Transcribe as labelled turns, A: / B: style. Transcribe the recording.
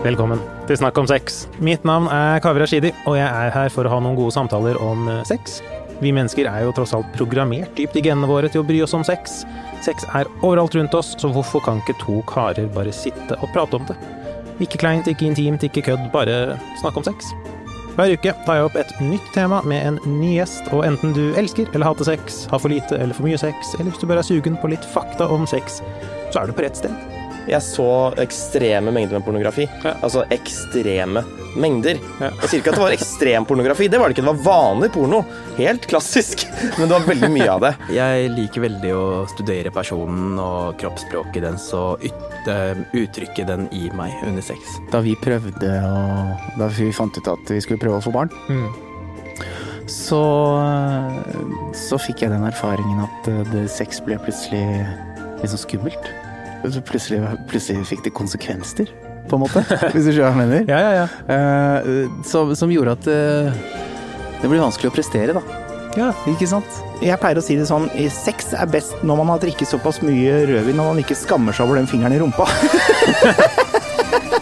A: Velkommen til Snakk om sex. Mitt navn er Kaveh Rashidi, og jeg er her for å ha noen gode samtaler om eh, sex. Vi mennesker er jo tross alt programmert dypt i genene våre til å bry oss om sex. Sex er overalt rundt oss, så hvorfor kan ikke to karer bare sitte og prate om det? Ikke kleint, ikke intimt, ikke kødd, bare snakk om sex. Hver uke tar jeg opp et nytt tema med en ny gjest, og enten du elsker eller hater sex, har for lite eller for mye sex, eller hvis du bare er sugen på litt fakta om sex, så er du på rett sted.
B: Jeg så ekstreme mengder med pornografi.
A: Ja.
B: Altså ekstreme mengder.
A: Ja.
B: Jeg sier ikke at det var ekstrem pornografi, det var det ikke. Det var vanlig porno. Helt klassisk. Men det var veldig mye av det.
C: Jeg liker veldig å studere personen og kroppsspråket dens og ytte, uttrykke den i meg under sex.
D: Da vi prøvde å Da vi fant ut at vi skulle prøve å få barn,
A: Mm.
D: så Så fikk jeg den erfaringen at eh, det, sex ble plutselig litt sånn skummelt. Plutselig, plutselig fikk det konsekvenser, på en måte. Hvis du skjønner hva jeg mener.
A: Ja, ja, ja.
D: Uh, som, som gjorde at uh, det blir vanskelig å prestere, da.
A: Ja.
D: Ikke sant?
E: Jeg pleier å si det sånn, sex er best når man har drikket såpass mye rødvin og man ikke skammer seg over den fingeren i rumpa.